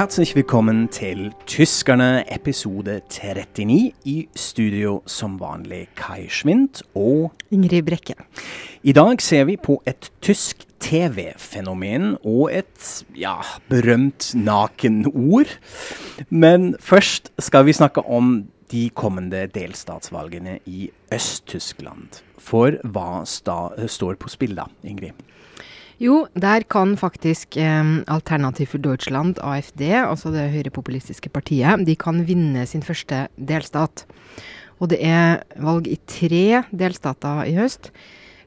Herzlich willkommen til Tyskerne episode 39. I studio som vanlig Kai Schwint og Ingrid Brekke. I dag ser vi på et tysk TV-fenomen og et ja, berømt nakenord. Men først skal vi snakke om de kommende delstatsvalgene i Øst-Tyskland. For hva sta, står på spill da, Ingrid? Jo, der kan faktisk eh, Alternativ for Deutschland, AFD, altså det høyrepopulistiske partiet, de kan vinne sin første delstat. Og det er valg i tre delstater i høst.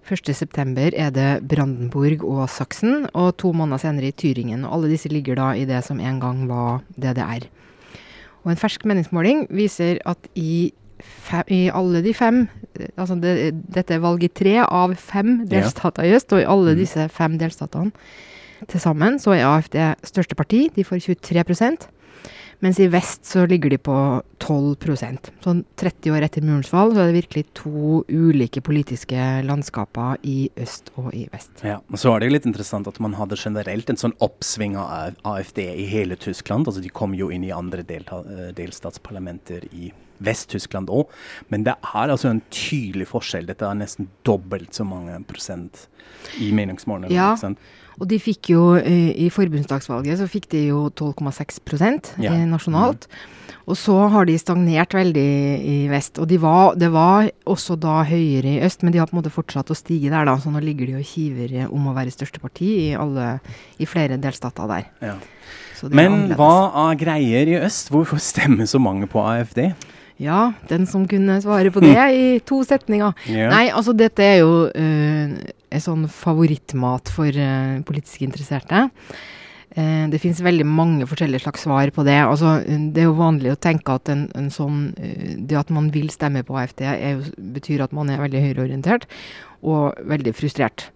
1.9 er det Brandenburg og Saksen, og to måneder senere i Tyringen. Og alle disse ligger da i det som en gang var DDR. Og en fersk meningsmåling viser at i, fe, i alle de fem Altså det, dette er valg i tre av fem delstater i øst, og i alle disse fem delstatene til sammen så er AFD største parti. De får 23 mens i vest så ligger de på 12% Sånn 30 år etter murens fall så er det virkelig to ulike politiske landskaper i øst og i vest. Ja, og Så er det litt interessant at man hadde generelt en sånn oppsving av AFD i hele Tyskland. altså De kom jo inn i andre delstatsparlamenter i Vest-Tyskland òg. Men det er altså en tydelig forskjell. Dette er nesten dobbelt så mange prosent i meningsmålene. Ja, og de fikk jo i forbundsdagsvalget så fikk de jo 12,6 ja. nasjonalt. Mm. Og så har de stagnert veldig i vest. Og de var, det var også da høyere i øst, men de har på en måte fortsatt å stige der, da. Så nå ligger de og kiver om å være største parti i, alle, i flere delstater der. Ja. Men hva er greier i øst? Hvorfor stemmer så mange på AFD? Ja, den som kunne svare på det i to setninger. Yeah. Nei, altså dette er jo uh, en sånn favorittmat for uh, politisk interesserte. Uh, det finnes veldig mange forskjellige slags svar på det. Altså, det er jo vanlig å tenke at en, en sånn, det at man vil stemme på AFD, jo, betyr at man er veldig høyreorientert og veldig frustrert.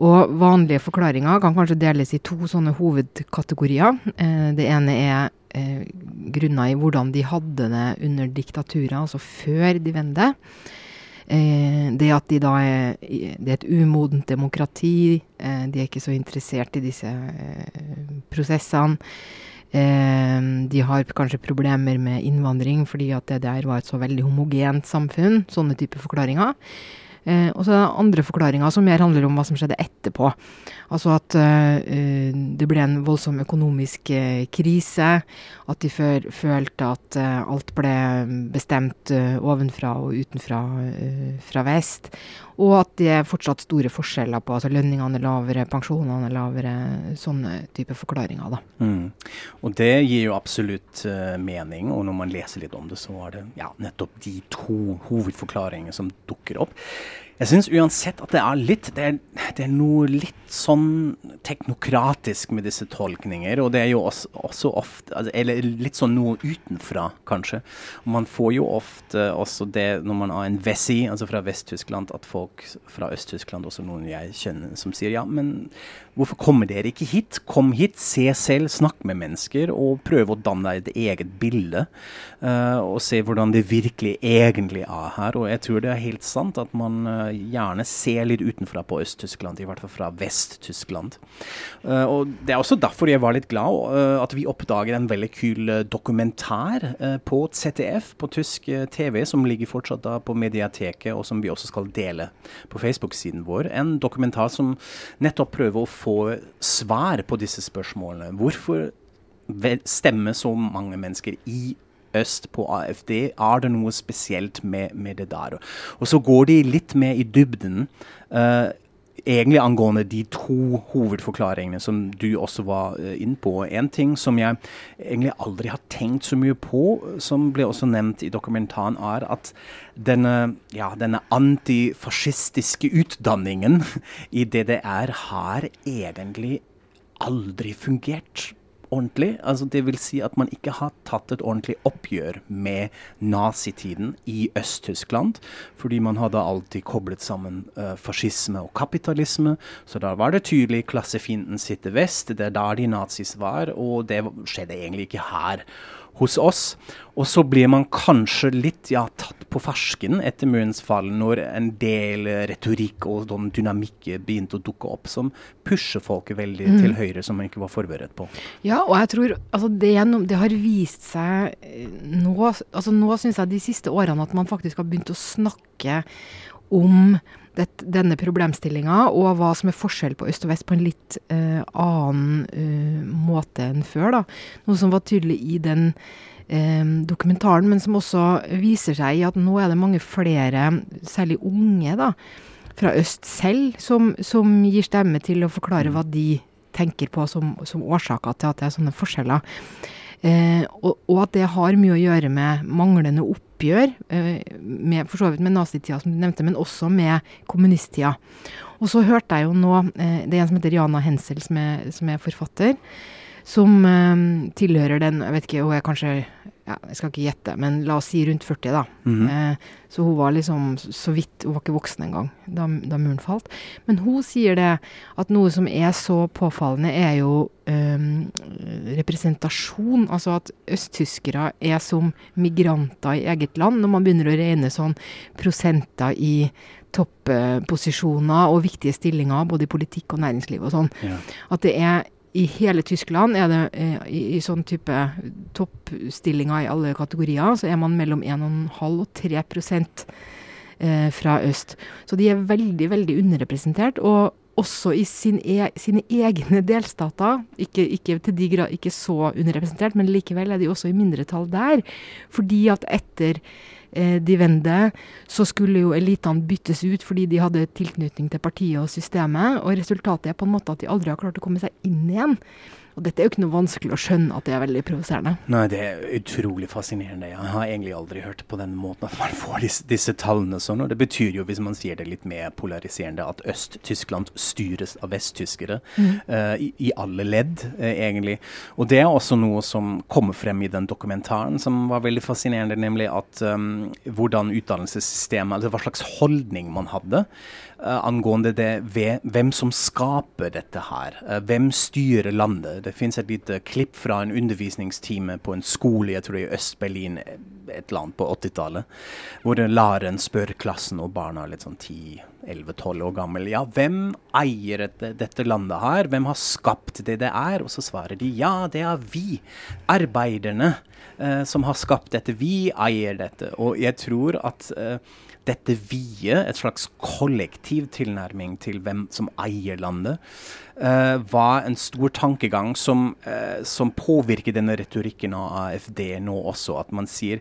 Og vanlige forklaringer kan kanskje deles i to sånne hovedkategorier. det ene er eh, grunner i hvordan de hadde det under diktaturet, altså før de vendte. Eh, det at de da er, det er et umodent demokrati, eh, de er ikke så interessert i disse eh, prosessene. Eh, de har kanskje problemer med innvandring fordi at det der var et så veldig homogent samfunn. Sånne typer forklaringer. Eh, og så er det andre forklaringer som mer handler om hva som skjedde etterpå. Altså at eh, det ble en voldsom økonomisk eh, krise. At de før, følte at eh, alt ble bestemt eh, ovenfra og utenfra eh, fra vest. Og at det er fortsatt store forskjeller på altså lønningene er lavere, pensjonene er lavere. Sånne type forklaringer, da. Mm. Og det gir jo absolutt mening. Og når man leser litt om det, så er det ja, nettopp de to hovedforklaringene som dukker opp. Jeg syns uansett at det er litt det er, det er, noe litt sånn teknokratisk med disse tolkninger. Og det er jo også, også ofte altså, Eller litt sånn noe utenfra, kanskje. Og man får jo ofte også det når man har en Vessi, altså fra Vest-Tyskland, at folk fra Øst-Tyskland, også noen jeg kjenner, som sier ja, men hvorfor kommer dere ikke hit? Kom hit, se selv, snakk med mennesker, og prøv å danne deg et eget bilde. Uh, og se hvordan det virkelig egentlig er her. Og jeg tror det er helt sant at man uh, gjerne ser litt utenfra på Øst-Tyskland, i hvert fall fra Vest-Tyskland. Uh, og Det er også derfor jeg var litt glad at vi oppdager en veldig kul dokumentar på ZDF, på tysk TV, som ligger fortsatt da på Mediateket, og som vi også skal dele på Facebook-siden vår. En dokumentar som nettopp prøver å få svar på disse spørsmålene. Hvorfor stemmer så mange mennesker i øst på AFD. Er det noe spesielt med, med det der? Og så går de litt mer i dybden. Uh, egentlig angående de to hovedforklaringene som du også var uh, inn på. En ting som jeg egentlig aldri har tenkt så mye på, som ble også nevnt i dokumentaren, er at denne, ja, denne antifascistiske utdanningen i DDR har egentlig aldri fungert ordentlig. Altså, det vil si at man ikke har tatt et ordentlig oppgjør med nazitiden i Øst-Tyskland. Fordi man hadde alltid koblet sammen uh, fascisme og kapitalisme. Så da var det tydelig klassefienden sitter vest. Det er der de nazis var, og det skjedde egentlig ikke her hos oss. Og så blir man kanskje litt ja, tatt på fersken etter murens fall, når en del retorikk og sånn dynamikk begynte å dukke opp, som pusher folket veldig mm. til høyre, som man ikke var forberedt på. Ja, og jeg tror altså det, det har vist seg eh, nå altså Nå syns jeg de siste årene at man faktisk har begynt å snakke om denne problemstillinga, og hva som er forskjell på øst og vest på en litt uh, annen uh, måte enn før. da. Noe som var tydelig i den uh, dokumentaren, men som også viser seg i at nå er det mange flere, særlig unge, da, fra øst selv, som, som gir stemme til å forklare hva de tenker på som, som årsaker til at det er sånne forskjeller. Eh, og, og, at det har mye å gjøre med manglende oppgjør, eh, med, for så vidt med nazitida, som du nevnte, men også med kommunisttida. Og så hørte jeg jo nå eh, Det er en som heter Jana Hensel, som er, som er forfatter, som eh, tilhører den Jeg vet ikke, hun er kanskje ja, jeg skal ikke gjette, men la oss si rundt 40, da. Mm -hmm. eh, så hun var liksom så vidt Hun var ikke voksen engang da, da muren falt. Men hun sier det at noe som er så påfallende, er jo um, representasjon. Altså at østtyskere er som migranter i eget land, når man begynner å regne sånn prosenter i topposisjoner og viktige stillinger, både i politikk og næringsliv og sånn. Ja. At det er i hele Tyskland er det eh, i, i sånn type toppstillinger i alle kategorier, så er man mellom 1,5 og 3 eh, fra øst. Så de er veldig, veldig underrepresentert. Og også i sin e sine egne delstater, ikke, ikke, de grad, ikke så underrepresentert, men likevel er de også i mindretall der. Fordi at etter eh, de vende, så skulle jo elitene byttes ut fordi de hadde tilknytning til partiet og systemet. Og resultatet er på en måte at de aldri har klart å komme seg inn igjen. Og dette er jo ikke noe vanskelig å skjønne at det er veldig provoserende. Nei, det er utrolig fascinerende. Jeg har egentlig aldri hørt på den måten at man får disse, disse tallene sånn. Og det betyr jo, hvis man sier det litt mer polariserende, at Øst-Tyskland styres av vesttyskere mm. uh, i, i, alle ledd, uh, egentlig. Og det er også noe som kommer frem i den dokumentaren, som var veldig fascinerende, nemlig at um, hvordan utdannelsessystemet, altså hva slags holdning man hadde. Uh, angående det ved, hvem som skaper dette her. Uh, hvem styrer landet. Det finnes et lite klipp fra en undervisningstime på en skole jeg tror i Øst-Berlin et eller annet på 80-tallet, hvor læreren spør klassen og barna litt sånn 10-11-12 år gammel ja, hvem eier dette, dette, landet her? Hvem har skapt det det er? Og så svarer de ja, det er vi, arbeiderne, uh, som har skapt dette. Vi eier dette. Og jeg tror at dette viet, et slags kollektiv tilnærming til hvem som eier landet, uh, var en stor tankegang som, uh, som påvirker denne retorikken av AFD nå også. At man sier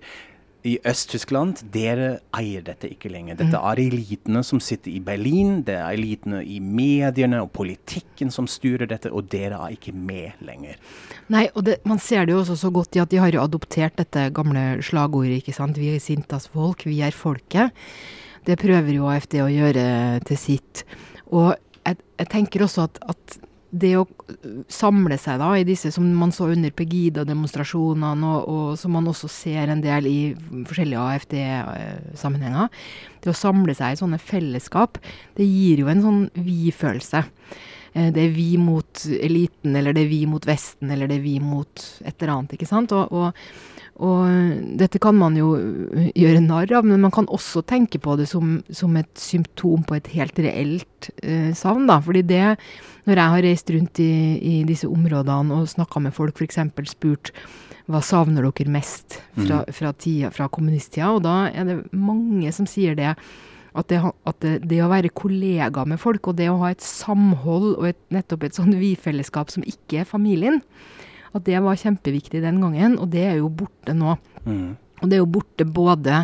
i Øst-Tyskland, dere eier dette ikke lenger. Dette mm. er elitene som sitter i Berlin, det er elitene i mediene og politikken som styrer dette, og dere er ikke med lenger. Nei, og det, man ser det jo også så godt i at de har jo adoptert dette gamle slagordet, ikke sant. Vi er Sintas folk, vi er folket. Det prøver jo AFD å gjøre til sitt. Og jeg, jeg tenker også at, at det å samle seg da i disse som man så under Pegida-demonstrasjonene, og, og, som man også ser en del i forskjellige AFD-sammenhenger, det å samle seg i sånne fellesskap, det gir jo en sånn vi-følelse. Eh, det er vi mot eliten, eller det er vi mot Vesten, eller det er vi mot et eller annet. ikke sant? Og, og og dette kan man jo øh, gjøre narr av, men man kan også tenke på det som, som et symptom på et helt reelt eh, savn. da, fordi det, når jeg har reist rundt i, i disse områdene og snakka med folk, f.eks. spurt hva savner dere mest fra, mm. fra, tida, fra kommunisttida, og da er det mange som sier det. At, det, at det, det, å være kollega med folk, og det å ha et samhold og et, nettopp et sånn vi-fellesskap som ikke er familien, at det var kjempeviktig den gangen, og det er jo borte nå. Mm. Og det er jo borte både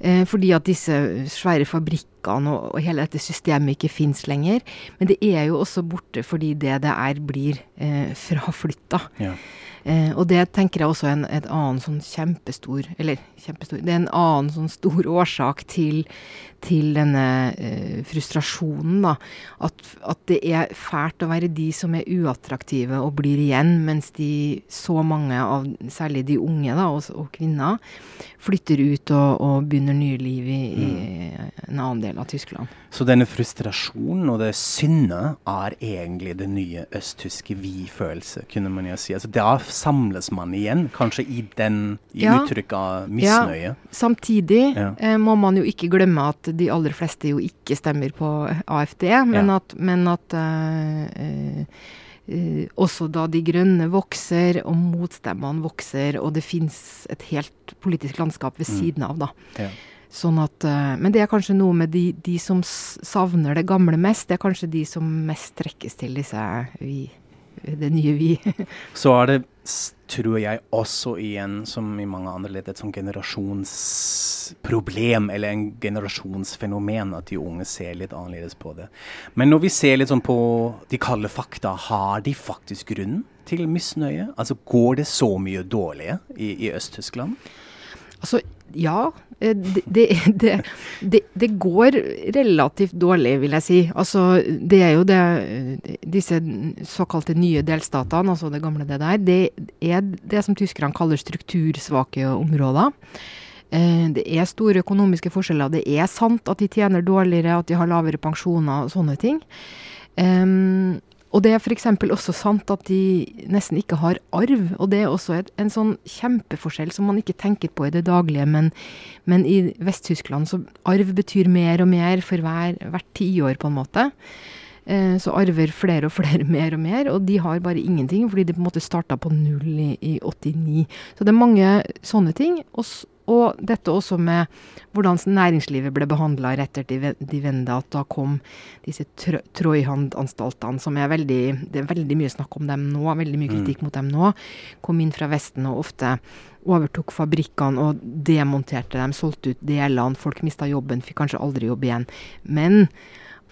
eh, fordi at disse svære fabrikkene og, og hele dette systemet ikke fins lenger, men det er jo også borte fordi det det er, blir eh, fraflytta. Ja. Eh, og det tenker jeg også er en et annen sånn kjempestor Eller kjempestor Det er en annen sånn stor årsak til, til denne eh, frustrasjonen, da. At, at, det er fælt å være de som er uattraktive og blir igjen, mens de så mange av særlig de unge da, og, og kvinner flytter ut og, og begynner nye liv i, i, mm. en annen del del av Tyskland. Så denne frustrasjonen og det syndet er egentlig det nye østtyske vi-følelse, kunne man jo si. Altså Da samles man igjen, kanskje i den i ja. uttrykk av misnøye. Ja. Samtidig ja. Eh, må man jo ikke glemme at de aller fleste jo ikke stemmer på AFD, men at, men at eh, Uh, også da De grønne vokser, og motstemmene vokser, og det fins et helt politisk landskap ved mm. siden av, da. Ja. Sånn at, uh, men det er kanskje noe med de, de, som savner det gamle mest. Det er kanskje de som mest trekkes til disse vi, det nye vi. Så er det, tror jeg, også igjen, som i mange andre ledd, et sånn generasjonsproblem, eller en generasjonsfenomen, at de unge ser litt annerledes på det. Men når vi ser litt sånn på de kalde fakta, har de faktisk grunn til misnøye? Altså går det så mye dårlig i, i Øst-Tyskland? Altså, ja. Eh, det, det, det, det, går relativt dårlig, vil jeg si. Altså, det er jo det Disse såkalte nye delstatene, altså det gamle det der, det er det som tyskerne kaller struktursvake områder. Eh, det er store økonomiske forskjeller. Det er sant at de tjener dårligere, at de har lavere pensjoner og sånne ting. Um, og det er f.eks. også sant at de nesten ikke har arv. Og det er også et, en sånn kjempeforskjell som man ikke tenker på i det daglige. Men, men i Vest-Tyskland så arv betyr mer og mer for hver, hvert tiår, på en måte. Eh, så arver flere og flere mer og mer, og de har bare ingenting, fordi de på en måte starta på null i, i 89. Så det er mange sånne ting. Og, og dette også med hvordan næringslivet ble behandla rett etter de vende, at da kom disse Trojhand-anstaltene, som er veldig Det er veldig mye snakk om dem nå, veldig mye mm. kritikk mot dem nå. Kom inn fra Vesten og ofte overtok fabrikkene og demonterte dem, solgte ut delene. Folk mista jobben, fikk kanskje aldri jobb igjen. Men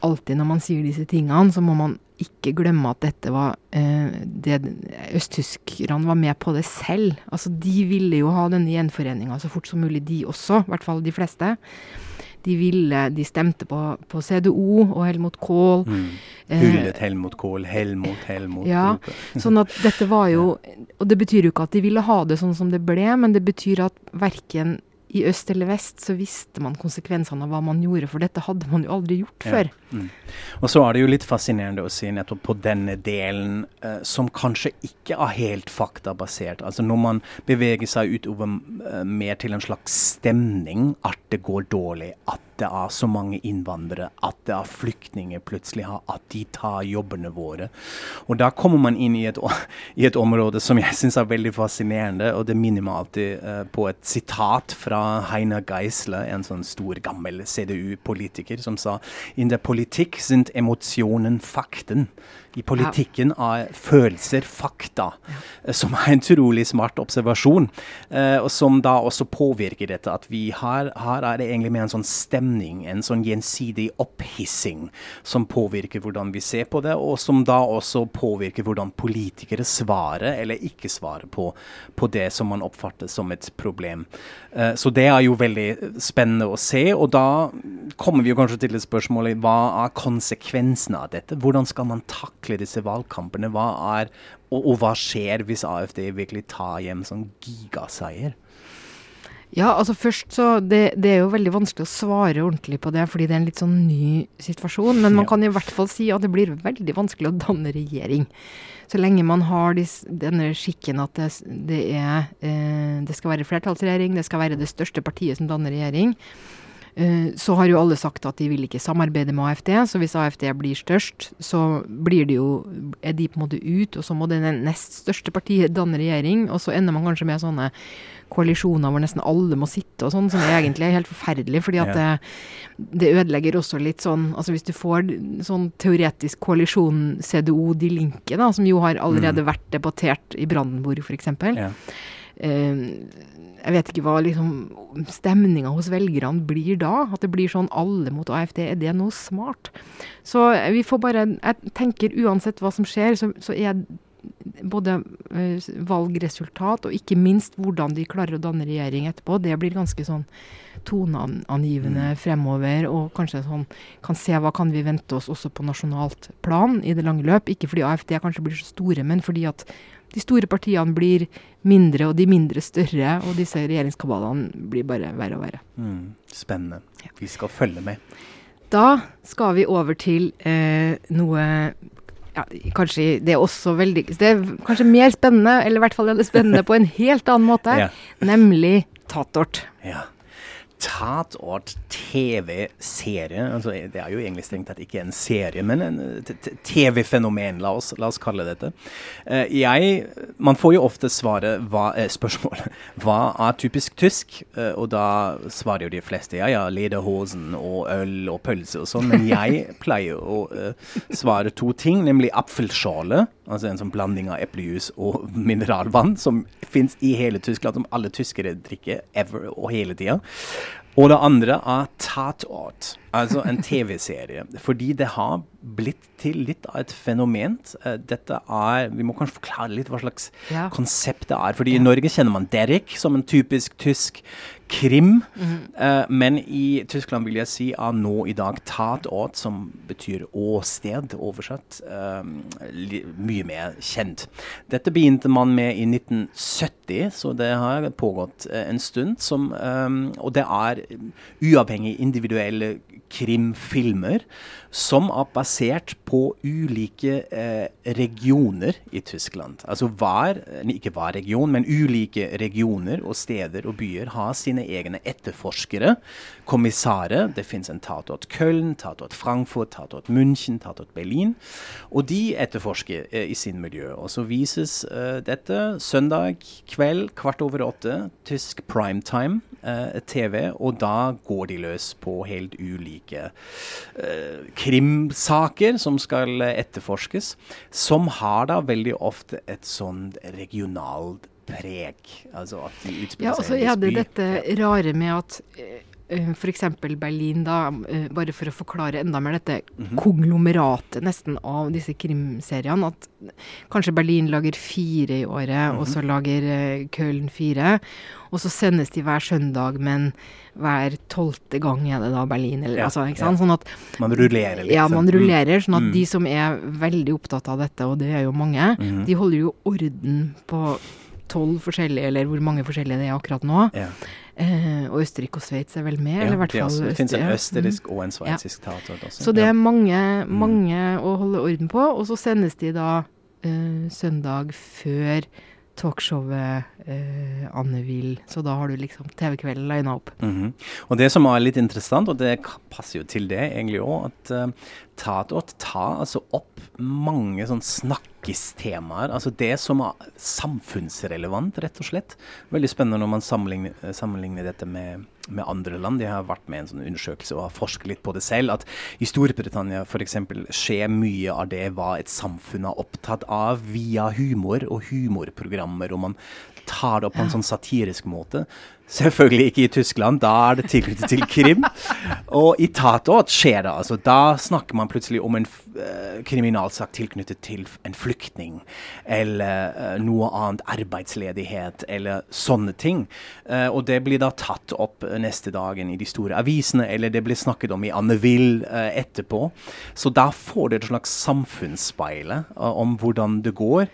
alltid når man sier disse tingene, så må man ikke glemme at dette var eh, det, Østtyskerne var med på det selv. Altså, de ville jo ha denne gjenforeninga så fort som mulig, de også. I hvert fall de fleste. De ville, de stemte på, på CDO og Helmut Kohl. Mm. Eh, Hyllet Helmut Kohl, Helmut, Helmut. Ja, sånn at dette var jo Og det betyr jo ikke at de ville ha det sånn som det ble, men det betyr at verken i øst eller vest så visste man konsekvensene av hva man gjorde, for dette hadde man jo aldri gjort ja. før. Mm. Og så er det jo litt fascinerende å si nettopp på denne delen eh, som kanskje ikke er helt faktabasert. Altså når man beveger seg utover eh, mer til en slags stemning, at det går dårlig, at det er så mange innvandrere, at det er flyktninger plutselig, at de tar jobbene våre. Og da kommer man inn i et, i et område som jeg syns er veldig fascinerende, og det minner meg alltid uh, på et sitat fra Heiner Geisler, en sånn stor, gammel CDU-politiker, som sa in der politikk sind Emotionen Fakten i politikken er følelser, fakta, ja. som er en utrolig smart observasjon. Uh, og som da også påvirker dette. At vi har, her er det egentlig med en sånn stemning, en sånn gjensidig opphissing, som påvirker hvordan vi ser på det, og som da også påvirker hvordan politikere svarer eller ikke svarer på, på det som man oppfatter som et problem. Uh, så det er jo veldig spennende å se. Og da kommer vi jo kanskje til et spørsmål hva er konsekvensene av dette? Hvordan skal man takle disse valgkampene? Hva er, og, og, hva skjer hvis AFD virkelig tar hjem sånn gigaseier? Ja, altså først så det, det, er jo veldig vanskelig å svare ordentlig på det, fordi det er en litt sånn ny situasjon. Men man kan i hvert fall si at det blir veldig vanskelig å danne regjering. Så lenge man har dis, denne skikken at det, det, er, eh, det skal være flertallsregjering, det skal være det største partiet som danner regjering, så har jo alle sagt at de vil ikke samarbeide med AFD, så hvis AFD blir størst, så blir de jo, er de på en måte ut, og så må det nest største partiet danne regjering, og så ender man kanskje med sånne koalisjoner hvor nesten alle må sitte og sånn, som egentlig er helt forferdelig. fordi at det, det, ødelegger også litt sånn Altså hvis du får sånn teoretisk koalisjon CDO De Linke, da, som jo har allerede mm. vært debattert i Brandenburg f.eks. Ja. Uh, jeg vet ikke hva liksom, stemninga hos velgerne blir da. At det blir sånn alle mot AFD. Er det noe smart? Så vi får bare Jeg tenker uansett hva som skjer, så, så er både uh, valgresultat og ikke minst hvordan de klarer å danne regjering etterpå, det blir ganske sånn toneangivende mm. fremover. Og kanskje sånn kan se hva kan vi vente oss også på nasjonalt plan i det lange løp. Ikke fordi AFD kanskje blir så store, men fordi at de store partiene blir mindre, og de mindre større. Og disse regjeringskabalene blir bare verre og verre. Mm, spennende. Vi skal følge med. Da skal vi over til eh, noe ja, kanskje det er også veldig Det er kanskje mer spennende, eller i hvert fall er det spennende på en helt annen måte, ja. nemlig Tatort. Ja. Tatort TV-serie. Altså, det er jo egentlig strengt tatt ikke en serie, men en TV-fenomen, la, la, oss kalle det dette. Uh, jeg Man får jo ofte svaret hva, uh, spørsmålet hva er typisk tysk? Og da svarer jo de fleste ja, ja, lederhosen og øl og pølse og sånn, men jeg pleier å svare to ting, nemlig apfelskjole, altså en sånn blanding av eplejus og mineralvann, som fins i hele Tyskland, som alle tyskere drikker ever og hele tida. Og det andre er Tatort, altså en TV-serie. Fordi det har blitt til litt av et fenomen. Eh, dette er Vi må kanskje forklare litt hva slags ja. konsept det er. Fordi ja. i Norge kjenner man Derek som en typisk tysk krim. Mm. Uh, men i Tyskland vil jeg si av nå i dag Tatort, som betyr åsted, oversatt, uh, mye mer kjent. Dette begynte man med i 1970, så det har pågått uh, en stund. Som, og det er uavhengig individuelle krimfilmer som er basert på ulike eh, regioner i Tyskland. Altså hver, ikke hver region, men ulike regioner og steder og byer har sine egne etterforskere, kommissærer. Det fins en Tatort Köln, Tatort Frankfurt, Tatort München, Tatort Berlin. Og de etterforsker eh, i sin miljø. Og så vises eh, dette søndag kveld kvart over åtte, tysk primetime eh, TV, og da går de løs på helt ulike eh, krimsaker som skal etterforskes, som har da veldig ofte et sånn regionalt preg. Altså at de utspiller ja, seg i en er det dette rare med at eh, F.eks. Berlin, da, uh, bare for å forklare enda mer dette mm -hmm. konglomeratet nesten av disse krimseriene. At kanskje Berlin lager fire i året, mm -hmm. og så lager uh, Köln fire. Og så sendes de hver søndag, men hver tolvte gang er det da Berlin. Eller, ja, altså, ikke sant? Sånn at, man rullerer litt. Ja, man mm. rullerer. Sånn at mm. de som er veldig opptatt av dette, og det er jo mange, mm. de holder jo orden på tolv forskjellige, eller hvor mange forskjellige det er akkurat nå. Ja. Eh, og Østerrike og Sveits er vel med? Ja, eller i hvert fall det finnes en østerriksk mm. og en sveitsisk ja. teater også. Så det er mange, mm. å holde orden på. Og så sendes de da eh, søndag før talkshowet eh, Anne Will. Så da har du liksom TV-kvelden lina opp. Mm -hmm. Og det som er litt interessant, og det passer jo til det egentlig òg, at uh, Tatort tar altså opp mange sånn snakkistemaer. Altså det som er samfunnsrelevant, rett og slett. Veldig spennende når man sammenligner, sammenligner dette med med andre land. De har vært med i en sånn undersøkelse og har forsket litt på det selv. At i Storbritannia f.eks. skjer mye av det hva et samfunn er opptatt av via humor og humorprogrammer. Og man tar det opp på en sånn satirisk måte. Selvfølgelig ikke i Tyskland, da er det tilknyttet til krim. Og i Tatort skjer det. altså. Da snakker man plutselig om en uh, kriminalsak tilknyttet til en flyktning, eller uh, noe annet, arbeidsledighet, eller sånne ting. Uh, og det blir da tatt opp neste dagen i de store avisene, eller det blir snakket om i Anne Will etterpå. Så da får du et slags samfunnsspeile om hvordan det går.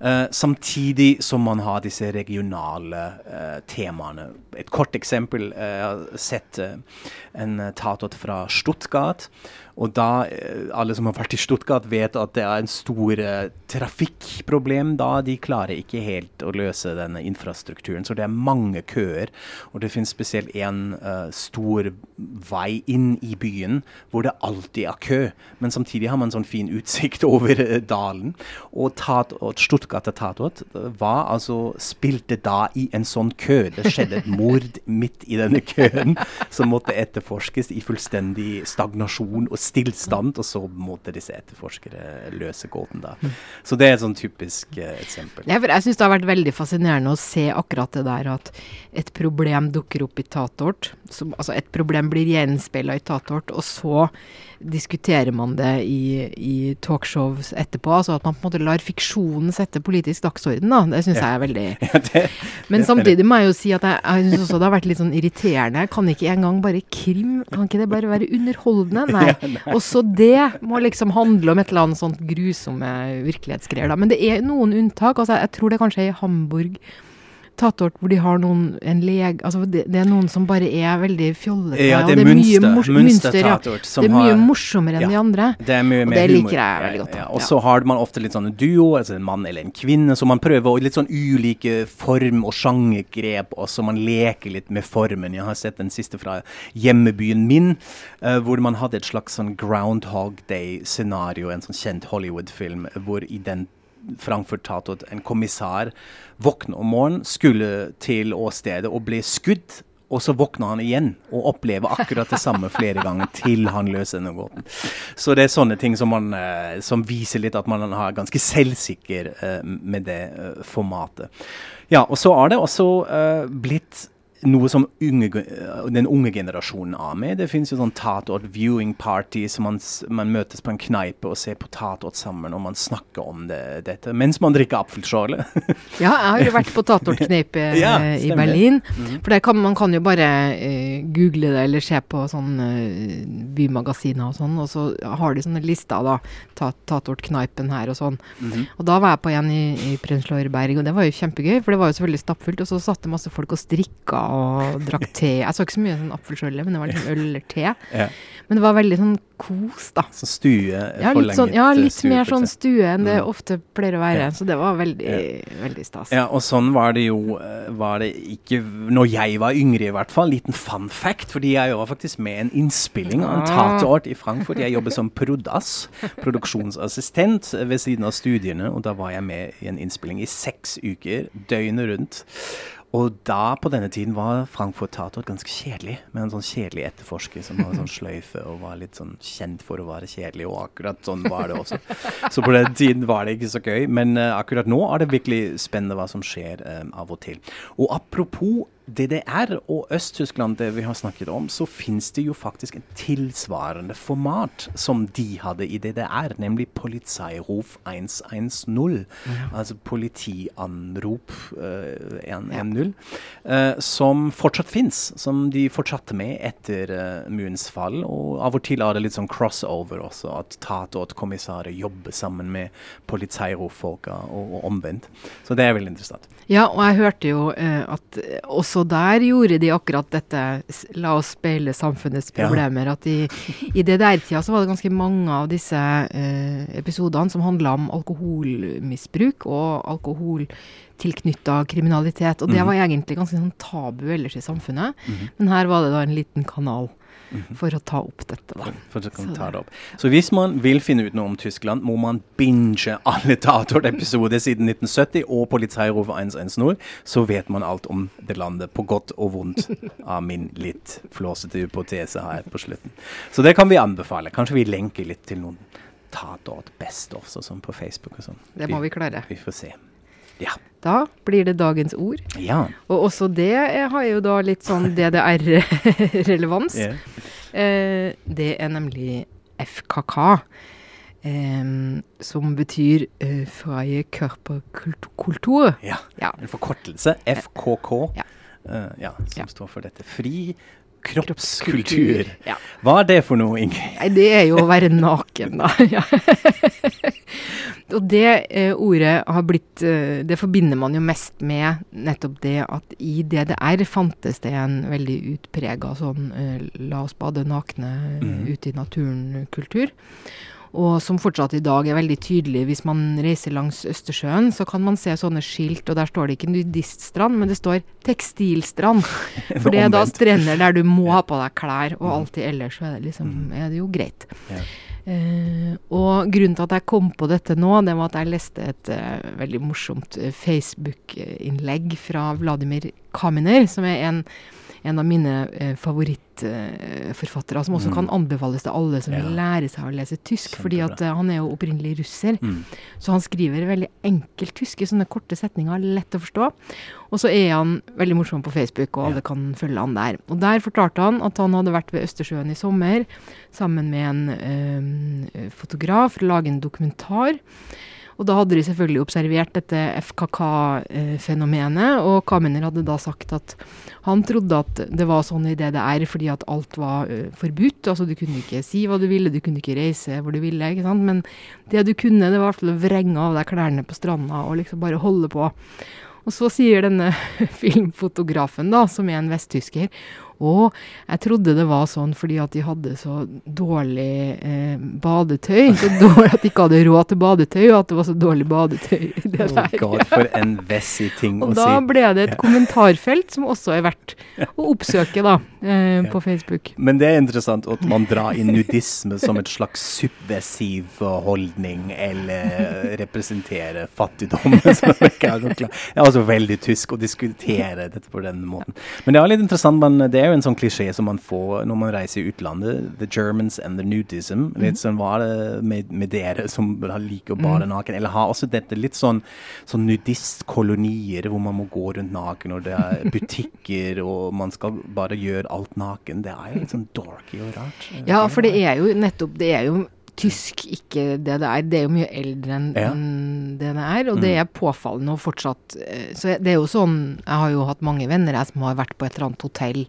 Uh, samtidig som man har disse regionale uh, temaene. Et kort eksempel. Uh, jeg har sett en tatot fra Stuttgart og da, eh, alle som har vært i Stuttgart, vet at det er en stor uh, trafikkproblem da. De klarer ikke helt å løse denne infrastrukturen. Så det er mange køer. Og det finnes spesielt en uh, stor vei inn i byen hvor det alltid er kø. Men samtidig har man sånn fin utsikt over uh, dalen. Og, tat, og Stuttgarter Tatort var altså spilte da i en sånn kø. Det skjedde et mord midt i denne køen som måtte etterforskes i fullstendig stagnasjon og stillstand, og så måtte disse etterforskere løse gåten da. Så det er et sånn typisk uh, eksempel. Ja, for jeg syns det har vært veldig fascinerende å se akkurat det der at et problem dukker opp i Tatort. Som, altså et problem blir gjenspeila i Tatort, og så diskuterer man det i, i talkshows etterpå. Altså at man på en måte lar fiksjonen sette politisk dagsorden, da. Det syns ja. jeg er veldig ja, det, Men det, samtidig må jeg jo si at jeg, jeg syns også det har vært litt sånn irriterende. Kan ikke engang bare krim? Kan ikke det bare være underholdende? Nei. Også det må liksom handle om et eller annet sånt grusomme virkelighetsgreier, da. Men det er noen unntak. Altså, jeg tror det kanskje er i Hamburg tatort hvor de har noen en leg... Altså det, det, er noen som bare er veldig fjollete. Ja, det er, det er mye mors, mønster, ja. Det er mye morsommere enn ja, de andre. Det er mye og det liker jeg veldig godt. Ja, og så har man ofte litt sånne duo, altså en mann eller en kvinne, så man prøver litt sånn ulike form- og sjangergrep også. Man leker litt med formen. Jeg har sett den siste fra hjemmebyen min, uh, hvor man hadde et slags sånn Groundhog Day-scenario, en sånn kjent Hollywood-film, hvor i den Frankfurt Tatort en kommissar våkne om morgenen, skulle til åstedet og ble skutt. Og så våkner han igjen og opplever akkurat det samme flere ganger til han løser denne gåten. Så det er sånne ting som, man, eh, som viser litt at man er ganske selvsikker uh, med det uh, formatet. Ja, og så er det også blitt noe som unge, den unge generasjonen har med. Det finnes jo sånn tatort viewing party, så man, man, møtes på en kneipe og ser på tatort sammen, og man snakker om det, dette mens man drikker apfelschorle. ja, jeg har jo vært på tatortkneipe ja, i Berlin. Mm. For kan, man kan jo bare uh, google det eller se på sånn uh, bymagasiner og sånn, og så har de sånne lister, da. Ta, tatortkneipen her og sånn. Mm -hmm. Og da var jeg på en i, i Prenzlauer Berg, og det var jo kjempegøy, for det var jo selvfølgelig stappfullt. Og så satt det masse folk og strikka og drakk te. Jeg så ikke så mye sånn apfelskjølle, men det var liksom øl eller te. Ja. Men det var veldig sånn kos, da. Så stue? Ja, litt, sånn, ja, litt stue, mer sånn stue enn det mm. ofte pleier å være. Ja. Så det var veldig, veldig stas. Ja, og sånn var det jo eh, var det ikke når jeg var yngre, i hvert fall. Liten fun fact, fordi jeg var faktisk med en innspilling av en ah. tateart i Frankfurt. Jeg jobber som prodass, produksjonsassistent, ved siden av studiene. Og da var jeg med i en innspilling i seks uker, døgnet rundt. Og da, på denne tiden, var Frankfurt Tator ganske kjedelig. Med en sånn kjedelig etterforsker som hadde sånn sløyfe og var litt sånn kjent for å være kjedelig. Og akkurat sånn var det også. Så på den tiden var det ikke så gøy. Men uh, akkurat nå er det virkelig spennende hva som skjer um, av og til. Og apropos DDR og Øst-Tyskland, det vi har snakket om, så finnes det jo faktisk en tilsvarende format som de hadde i DDR, nemlig Polizeiruf 110. Ja. Altså politianrop uh, 110. Uh, som fortsatt fins, som de fortsatte med etter uh, murens fall. Og av og til er det litt sånn crossover også, at Tatort-kommissarer jobber sammen med Polizeiruf-folka, og, og, omvendt. Så det er veldig interessant. Ja, og jeg hørte jo uh, at også også der gjorde de akkurat dette, la oss speile samfunnets problemer. Ja. At i, i DDR-tida så var det ganske mange av disse eh, episodene som handla om alkoholmisbruk og alkoholtilknytta kriminalitet. Og det mhm. var egentlig ganske sånn tabu ellers i samfunnet. Mm -hmm. Men her var det da en liten kanal. For å ta opp dette. da. For, for ta det opp. så hvis man vil finne ut noe om Tyskland, må man binge alle Tatort-episoder siden 1970 og Polizeirover 110, så vet man alt om det landet, på godt og vondt, av min litt flåsete hypotese her på slutten. Så det kan vi anbefale. Kanskje vi lenker litt til noen Tatort Best of sånn på Facebook og sånn. Det må vi klare. Vi får se. Ja. Da blir det dagens ord. Ja. Og også det har jo da litt sånn DDR-relevans. yeah. eh, det er nemlig FKK. Um, som betyr uh, Freie Körperkultur. Ja. ja. En forkortelse. FKK. Ja. Uh, ja som ja. står for dette. Fri kroppskultur. Ja. Hva er det for noe, Ingrid? Nei, det er jo å være naken, da. Og det eh, ordet har blitt eh, Det forbinder man jo mest med nettopp det at i DDR fantes det en veldig utprega sånn eh, la oss bade nakne mm. ute i naturen-kultur og som fortsatt i dag er veldig tydelig. Hvis man reiser langs Østersjøen, så kan man se sånne skilt, og der står det ikke nudiststrand, men det står tekstilstrand. For det er da strender der du må ha på deg klær, og mm. alltid ellers så er det, liksom, mm. er det jo greit. Ja. Uh, og grunnen til at jeg kom på dette nå, det var at jeg leste et uh, veldig morsomt uh, Facebook-innlegg fra Vladimir Kaminer, som er en en av mine eh, favorittforfattere, som også mm. kan anbefales til alle som ja. vil lære seg å lese tysk. Kjempebra. fordi at uh, han er jo opprinnelig russer. Mm. Så han skriver veldig enkelt tysk i sånne korte setninger, lett å forstå. Og så er han veldig morsom på Facebook, og alle ja. kan følge han der. Og der fortalte han at han hadde vært ved Østersjøen i sommer sammen med en eh, fotograf for å lage en dokumentar. Og da hadde de selvfølgelig observert dette FKK-fenomenet, og Kamener hadde da sagt at han trodde at det var sånn i DDR fordi at alt var forbudt. Altså du kunne ikke si hva du ville, du kunne ikke reise hvor du ville, ikke sant. Men det du kunne, det var i hvert fall å vrenge av deg klærne på stranda og liksom bare holde på. Og så sier denne filmfotografen, da, som er en vesttysker, og jeg trodde det var sånn fordi at de hadde så dårlig eh, badetøy. Så dårlig at de ikke hadde råd til badetøy, og at det var så dårlig badetøy. Det oh God, for en vessig ting og å si. Og da ble det et kommentarfelt som også er verdt å oppsøke da, eh, på Facebook. Men det er interessant at man drar inn nudisme som et slags subversiv holdning, eller representerer fattigdom. det er altså veldig tysk å diskutere dette på den måten. Men det er litt interessant, men det er jo en sånn klisjé som man får når man reiser i utlandet. The Germans and the nudism. Litt mhm. sånn, Hva er det med, med dere som liker å bade mhm. naken? Eller har også dette litt sånn, sånn nudistkolonier hvor man må gå rundt naken, og det er butikker, og man skal bare gjøre alt naken. Det er jo litt sånn dorky og rart. Ja, for det er jo nettopp Det er jo tysk ikke det det er. Det er jo mye eldre enn ja. det det er, og det mm. er påfallende og fortsatt eh, Så det er jo sånn Jeg har jo hatt mange venner jeg som har vært på et eller annet hotell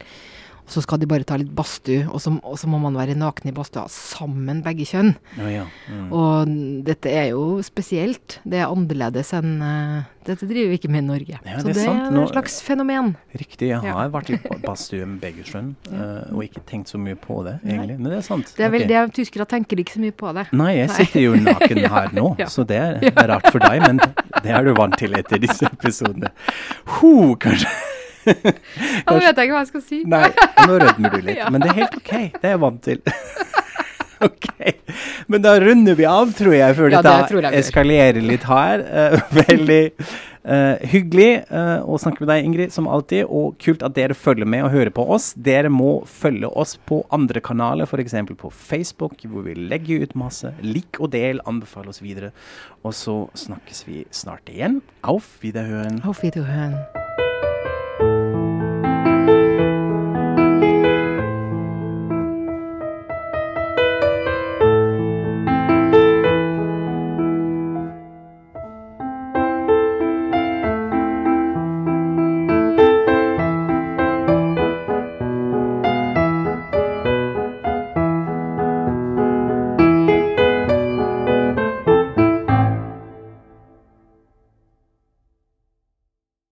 så skal de bare ta litt badstue, og, og, så må man være naken i badstua sammen, begge kjønn. Ja, ja. Mm. Og dette er jo spesielt. Det er annerledes enn uh, Dette driver vi ikke med i Norge. Ja, så det er, det er et slags fenomen. Riktig. Jeg har vært i badstue med begge kjønn, uh, og ikke tenkt så mye på det, egentlig. Men det er sant. Det er vel okay. det Tyskere tenker ikke så mye på det. Nei, jeg sitter jo naken her nå, så det er, det er rart for deg, men det er du vant til etter disse episodene. Ho, kanskje. Nå vet jeg ikke hva jeg skal si. Nei, nå rødmer du litt. Men det er helt OK. Det er jeg vant til. OK. Men da runder vi av, tror jeg, før ja, dette det eskalerer litt her. Uh, veldig uh, hyggelig uh, å snakke med deg, Ingrid, som alltid. Og kult at dere følger med og hører på oss. Dere må følge oss på andre kanaler, f.eks. på Facebook, hvor vi legger ut masse. Lik og del, anbefal oss videre. Og så snakkes vi snart igjen. Auf Wiederhøen. Auf Wiederhøen.